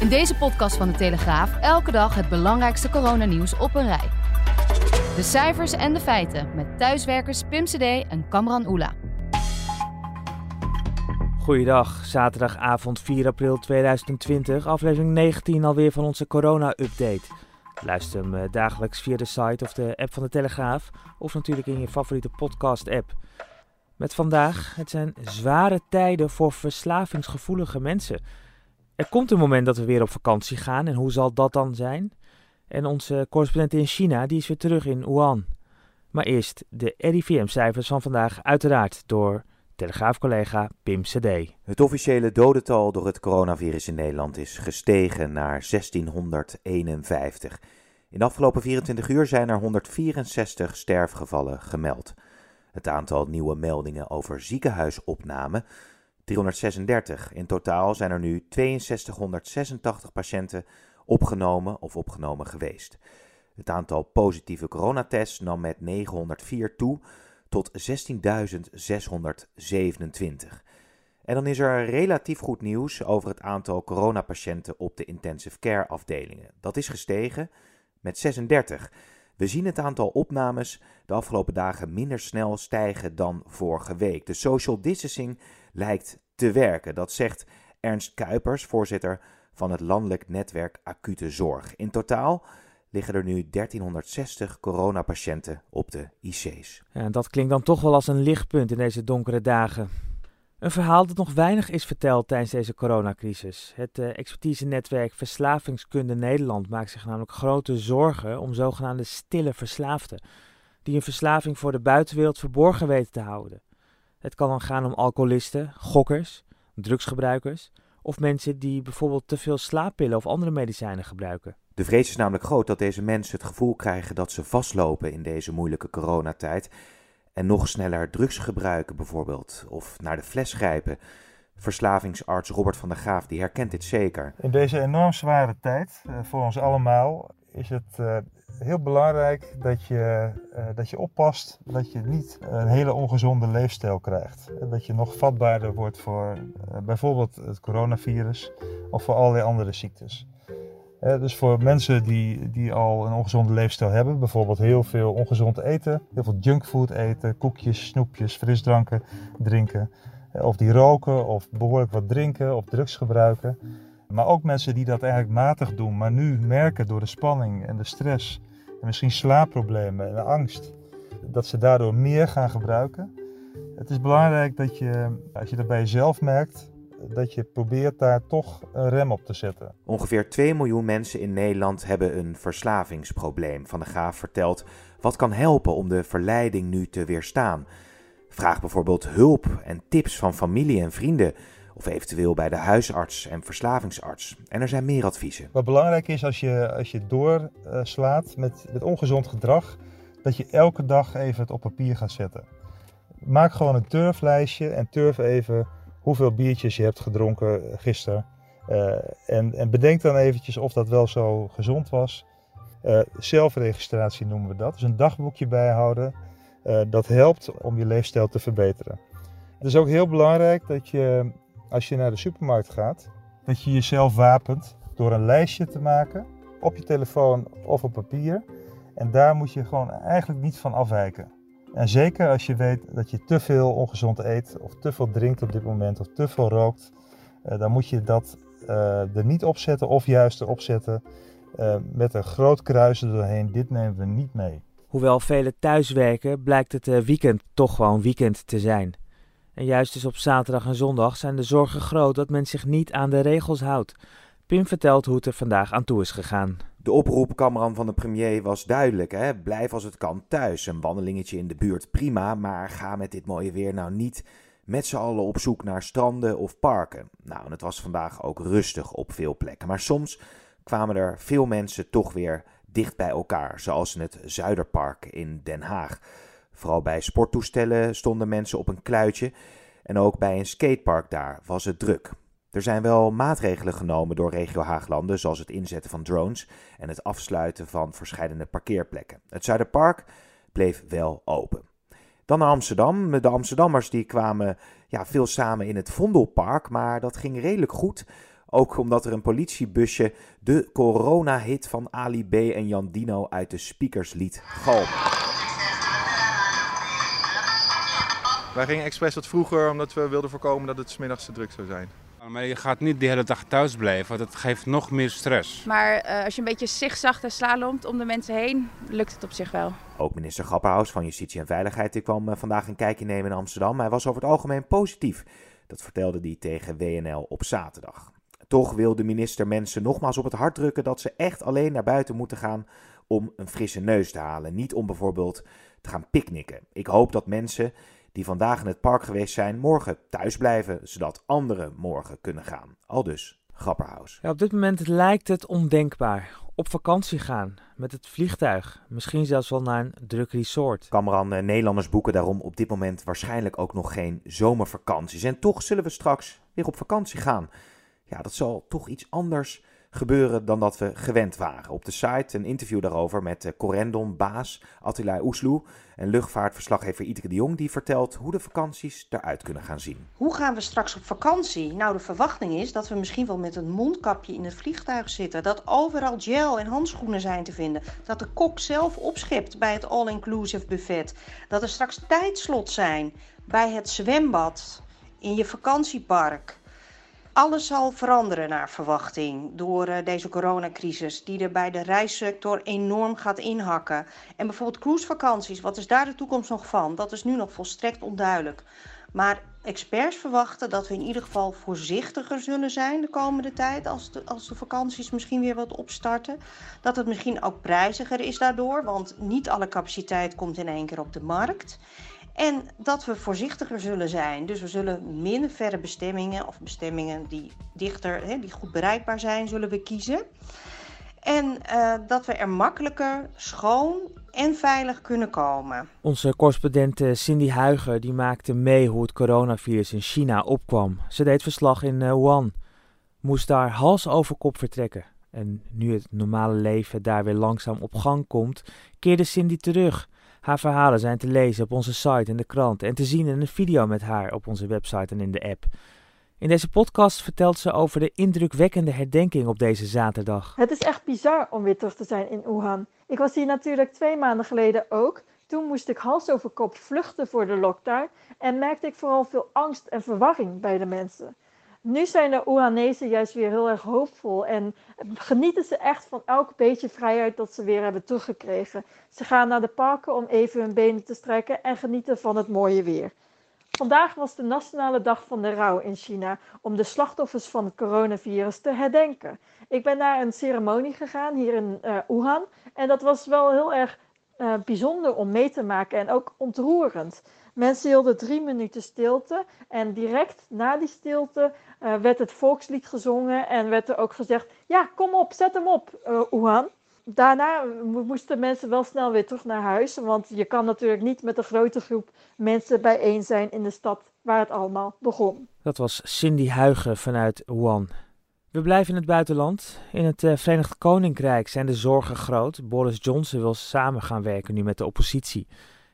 In deze podcast van de Telegraaf elke dag het belangrijkste coronanieuws op een rij. De cijfers en de feiten met thuiswerkers Pim CD en Kamran Oela. Goeiedag, zaterdagavond 4 april 2020, aflevering 19 alweer van onze corona-update. Luister hem eh, dagelijks via de site of de app van de Telegraaf of natuurlijk in je favoriete podcast-app. Met vandaag, het zijn zware tijden voor verslavingsgevoelige mensen. Er komt een moment dat we weer op vakantie gaan en hoe zal dat dan zijn? En onze correspondent in China, die is weer terug in Wuhan. Maar eerst de RIVM-cijfers van vandaag, uiteraard door Telegraafcollega Pim CD. Het officiële dodental door het coronavirus in Nederland is gestegen naar 1651. In de afgelopen 24 uur zijn er 164 sterfgevallen gemeld. Het aantal nieuwe meldingen over ziekenhuisopname 336. In totaal zijn er nu 6286 patiënten opgenomen of opgenomen geweest. Het aantal positieve coronatests nam met 904 toe tot 16.627. En dan is er relatief goed nieuws over het aantal coronapatiënten op de intensive care afdelingen. Dat is gestegen met 36. We zien het aantal opnames de afgelopen dagen minder snel stijgen dan vorige week. De social distancing lijkt te werken. Dat zegt Ernst Kuipers, voorzitter van het landelijk netwerk acute zorg. In totaal liggen er nu 1360 coronapatiënten op de IC's. Ja, dat klinkt dan toch wel als een lichtpunt in deze donkere dagen. Een verhaal dat nog weinig is verteld tijdens deze coronacrisis. Het uh, expertise-netwerk Verslavingskunde Nederland maakt zich namelijk grote zorgen om zogenaamde stille verslaafden, die een verslaving voor de buitenwereld verborgen weten te houden. Het kan dan gaan om alcoholisten, gokkers, drugsgebruikers of mensen die bijvoorbeeld te veel slaappillen of andere medicijnen gebruiken. De vrees is namelijk groot dat deze mensen het gevoel krijgen dat ze vastlopen in deze moeilijke coronatijd en nog sneller drugs gebruiken bijvoorbeeld of naar de fles grijpen. Verslavingsarts Robert van der Graaf die herkent dit zeker. In deze enorm zware tijd uh, voor ons allemaal is het uh, heel belangrijk dat je, uh, dat je oppast dat je niet een hele ongezonde leefstijl krijgt. Dat je nog vatbaarder wordt voor bijvoorbeeld het coronavirus of voor allerlei andere ziektes. dus voor mensen die, die al een ongezonde leefstijl hebben, bijvoorbeeld heel veel ongezond eten, heel veel junkfood eten, koekjes, snoepjes, frisdranken drinken, of die roken of behoorlijk wat drinken of drugs gebruiken. Maar ook mensen die dat eigenlijk matig doen, maar nu merken door de spanning en de stress en misschien slaapproblemen en angst, dat ze daardoor meer gaan gebruiken. Het is belangrijk dat je, als je dat bij jezelf merkt, dat je probeert daar toch een rem op te zetten. Ongeveer 2 miljoen mensen in Nederland hebben een verslavingsprobleem. Van de Graaf vertelt wat kan helpen om de verleiding nu te weerstaan. Vraag bijvoorbeeld hulp en tips van familie en vrienden of eventueel bij de huisarts en verslavingsarts. En er zijn meer adviezen. Wat belangrijk is als je, als je doorslaat met, met ongezond gedrag, dat je elke dag even het op papier gaat zetten. Maak gewoon een turflijstje en turf even hoeveel biertjes je hebt gedronken gisteren. Uh, en, en, bedenk dan eventjes of dat wel zo gezond was. Uh, zelfregistratie noemen we dat. Dus een dagboekje bijhouden. Uh, dat helpt om je leefstijl te verbeteren. Het is ook heel belangrijk dat je als je naar de supermarkt gaat, dat je jezelf wapent door een lijstje te maken op je telefoon of op papier. En daar moet je gewoon eigenlijk niet van afwijken. En zeker als je weet dat je te veel ongezond eet of te veel drinkt op dit moment of te veel rookt, eh, dan moet je dat uh, er niet opzetten of juist erop zetten uh, met een groot kruis er doorheen. Dit nemen we niet mee. Hoewel velen thuiswerken, blijkt het weekend toch gewoon weekend te zijn. En juist dus op zaterdag en zondag zijn de zorgen groot dat men zich niet aan de regels houdt. Pim vertelt hoe het er vandaag aan toe is gegaan. De oproep, van de premier, was duidelijk. Hè? Blijf als het kan thuis. Een wandelingetje in de buurt prima, maar ga met dit mooie weer nou niet met z'n allen op zoek naar stranden of parken. Nou, en het was vandaag ook rustig op veel plekken. Maar soms kwamen er veel mensen toch weer dicht bij elkaar, zoals in het Zuiderpark in Den Haag. Vooral bij sporttoestellen stonden mensen op een kluitje en ook bij een skatepark daar was het druk. Er zijn wel maatregelen genomen door regio Haaglanden, zoals het inzetten van drones en het afsluiten van verschillende parkeerplekken. Het Zuiderpark bleef wel open. Dan naar Amsterdam. De Amsterdammers die kwamen ja, veel samen in het Vondelpark, maar dat ging redelijk goed. Ook omdat er een politiebusje de corona-hit van Ali B en Jan Dino uit de speakers liet galmen. Wij gingen expres wat vroeger omdat we wilden voorkomen dat het smiddags te druk zou zijn. Maar je gaat niet de hele dag thuis blijven, dat geeft nog meer stress. Maar uh, als je een beetje zigzag en slalomt om de mensen heen, lukt het op zich wel. Ook minister Grapperhaus van Justitie en Veiligheid die kwam uh, vandaag een kijkje nemen in Amsterdam. Hij was over het algemeen positief. Dat vertelde hij tegen WNL op zaterdag. Toch wil de minister mensen nogmaals op het hart drukken dat ze echt alleen naar buiten moeten gaan om een frisse neus te halen. Niet om bijvoorbeeld te gaan picknicken. Ik hoop dat mensen die vandaag in het park geweest zijn, morgen thuis blijven, zodat anderen morgen kunnen gaan. Al dus Grapperhaus. Ja, op dit moment lijkt het ondenkbaar. Op vakantie gaan met het vliegtuig. Misschien zelfs wel naar een druk resort. Cameron, eh, Nederlanders boeken daarom op dit moment waarschijnlijk ook nog geen zomervakanties. En toch zullen we straks weer op vakantie gaan. Ja, dat zal toch iets anders gebeuren dan dat we gewend waren. Op de site een interview daarover met eh, Corendon baas Attila Oesloe en luchtvaartverslaggever Iteke de Jong die vertelt hoe de vakanties eruit kunnen gaan zien. Hoe gaan we straks op vakantie? Nou, de verwachting is dat we misschien wel met een mondkapje in het vliegtuig zitten, dat overal gel en handschoenen zijn te vinden, dat de kok zelf opschept bij het all-inclusive buffet, dat er straks tijdslot zijn bij het zwembad in je vakantiepark. Alles zal veranderen naar verwachting door uh, deze coronacrisis, die er bij de reissector enorm gaat inhakken. En bijvoorbeeld cruisevakanties, wat is daar de toekomst nog van? Dat is nu nog volstrekt onduidelijk. Maar experts verwachten dat we in ieder geval voorzichtiger zullen zijn de komende tijd als de, als de vakanties misschien weer wat opstarten. Dat het misschien ook prijziger is daardoor, want niet alle capaciteit komt in één keer op de markt. En dat we voorzichtiger zullen zijn. Dus we zullen minder verre bestemmingen of bestemmingen die dichter, hè, die goed bereikbaar zijn, zullen we kiezen. En uh, dat we er makkelijker, schoon en veilig kunnen komen. Onze correspondent eh, Cindy Huiger die maakte mee hoe het coronavirus in China opkwam. Ze deed verslag in uh, Wuhan, moest daar hals over kop vertrekken. En nu het normale leven daar weer langzaam op gang komt, keerde Cindy terug. Haar verhalen zijn te lezen op onze site en de krant en te zien in een video met haar op onze website en in de app. In deze podcast vertelt ze over de indrukwekkende herdenking op deze zaterdag. Het is echt bizar om weer te zijn in Wuhan. Ik was hier natuurlijk twee maanden geleden ook. Toen moest ik hals over kop vluchten voor de lockdown en merkte ik vooral veel angst en verwarring bij de mensen. Nu zijn de Oehanezen juist weer heel erg hoopvol en genieten ze echt van elk beetje vrijheid dat ze weer hebben teruggekregen. Ze gaan naar de parken om even hun benen te strekken en genieten van het mooie weer. Vandaag was de nationale dag van de rouw in China om de slachtoffers van het coronavirus te herdenken. Ik ben naar een ceremonie gegaan hier in uh, Wuhan en dat was wel heel erg uh, bijzonder om mee te maken en ook ontroerend. Mensen hielden drie minuten stilte en direct na die stilte uh, werd het volkslied gezongen en werd er ook gezegd: Ja, kom op, zet hem op, uh. Daarna moesten mensen wel snel weer terug naar huis, want je kan natuurlijk niet met een grote groep mensen bijeen zijn in de stad waar het allemaal begon. Dat was Cindy Huigen vanuit Wuhan. We blijven in het buitenland. In het uh, Verenigd Koninkrijk zijn de zorgen groot. Boris Johnson wil samen gaan werken nu met de oppositie.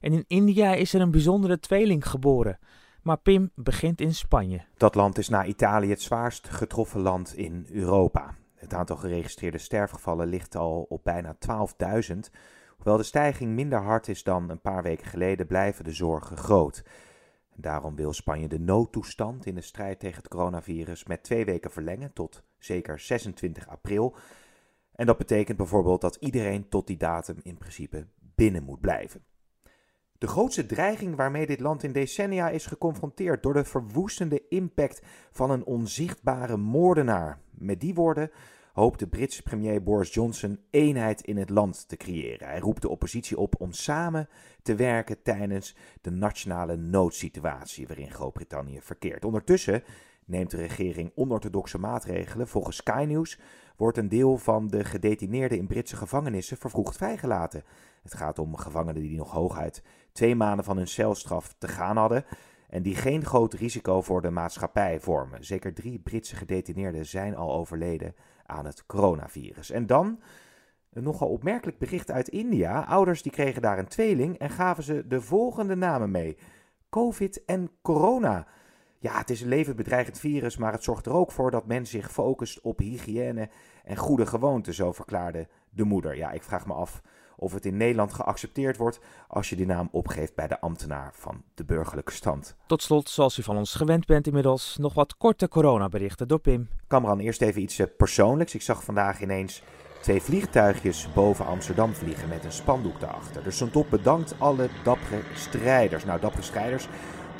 En in India is er een bijzondere tweeling geboren. Maar Pim begint in Spanje. Dat land is na Italië het zwaarst getroffen land in Europa. Het aantal geregistreerde sterfgevallen ligt al op bijna 12.000. Hoewel de stijging minder hard is dan een paar weken geleden, blijven de zorgen groot. Daarom wil Spanje de noodtoestand in de strijd tegen het coronavirus met twee weken verlengen tot zeker 26 april. En dat betekent bijvoorbeeld dat iedereen tot die datum in principe binnen moet blijven. De grootste dreiging waarmee dit land in decennia is geconfronteerd door de verwoestende impact van een onzichtbare moordenaar. Met die woorden hoopt de Britse premier Boris Johnson eenheid in het land te creëren. Hij roept de oppositie op om samen te werken tijdens de nationale noodsituatie waarin Groot-Brittannië verkeert. Ondertussen neemt de regering onorthodoxe maatregelen. Volgens Sky News wordt een deel van de gedetineerden in Britse gevangenissen vervroegd vrijgelaten. Het gaat om gevangenen die nog hooguit twee maanden van hun celstraf te gaan hadden en die geen groot risico voor de maatschappij vormen. Zeker drie Britse gedetineerden zijn al overleden aan het coronavirus. En dan een nogal opmerkelijk bericht uit India. Ouders die kregen daar een tweeling en gaven ze de volgende namen mee: COVID en corona. Ja, het is een levensbedreigend virus, maar het zorgt er ook voor dat men zich focust op hygiëne en goede gewoonten, zo verklaarde de moeder. Ja, ik vraag me af of het in Nederland geaccepteerd wordt als je die naam opgeeft bij de ambtenaar van de burgerlijke stand. Tot slot, zoals u van ons gewend bent inmiddels, nog wat korte coronaberichten door Pim. Kamran, eerst even iets eh, persoonlijks. Ik zag vandaag ineens twee vliegtuigjes boven Amsterdam vliegen met een spandoek daarachter. Er stond op bedankt alle dappere strijders. Nou, dappere strijders,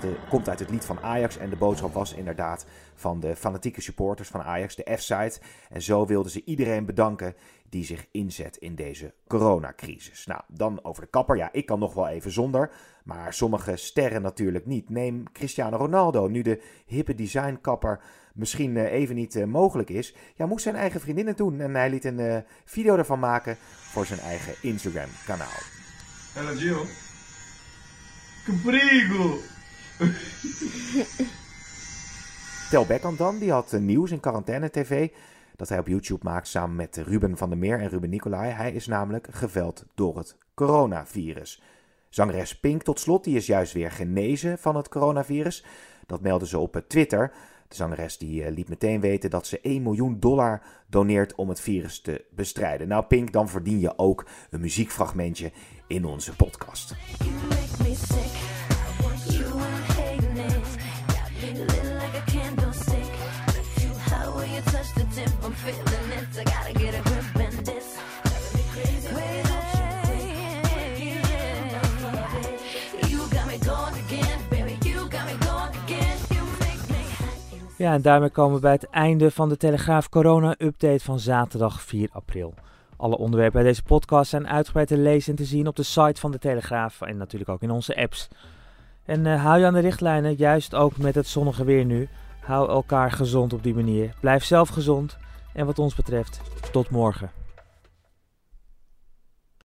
dat komt uit het lied van Ajax. En de boodschap was inderdaad van de fanatieke supporters van Ajax, de F-site. En zo wilden ze iedereen bedanken die zich inzet in deze coronacrisis. Nou, dan over de kapper. Ja, ik kan nog wel even zonder. Maar sommige sterren natuurlijk niet. Neem Cristiano Ronaldo. Nu de hippe designkapper misschien eh, even niet eh, mogelijk is. Ja, moest zijn eigen vriendin het doen. En hij liet een uh, video ervan maken voor zijn eigen Instagram kanaal. Hello Gio. Caprigo. Tel Beckham dan, die had nieuws in quarantaine tv dat hij op YouTube maakt samen met Ruben van der Meer en Ruben Nicolai. Hij is namelijk geveld door het coronavirus. Zangeres Pink tot slot, die is juist weer genezen van het coronavirus. Dat meldde ze op Twitter. De zangeres die liet meteen weten dat ze 1 miljoen dollar doneert om het virus te bestrijden. Nou Pink, dan verdien je ook een muziekfragmentje in onze podcast. Ja, en daarmee komen we bij het einde van de Telegraaf Corona Update van zaterdag 4 april. Alle onderwerpen bij deze podcast zijn uitgebreid te lezen en te zien op de site van de Telegraaf en natuurlijk ook in onze apps. En uh, hou je aan de richtlijnen, juist ook met het zonnige weer nu. Hou elkaar gezond op die manier. Blijf zelf gezond en wat ons betreft, tot morgen.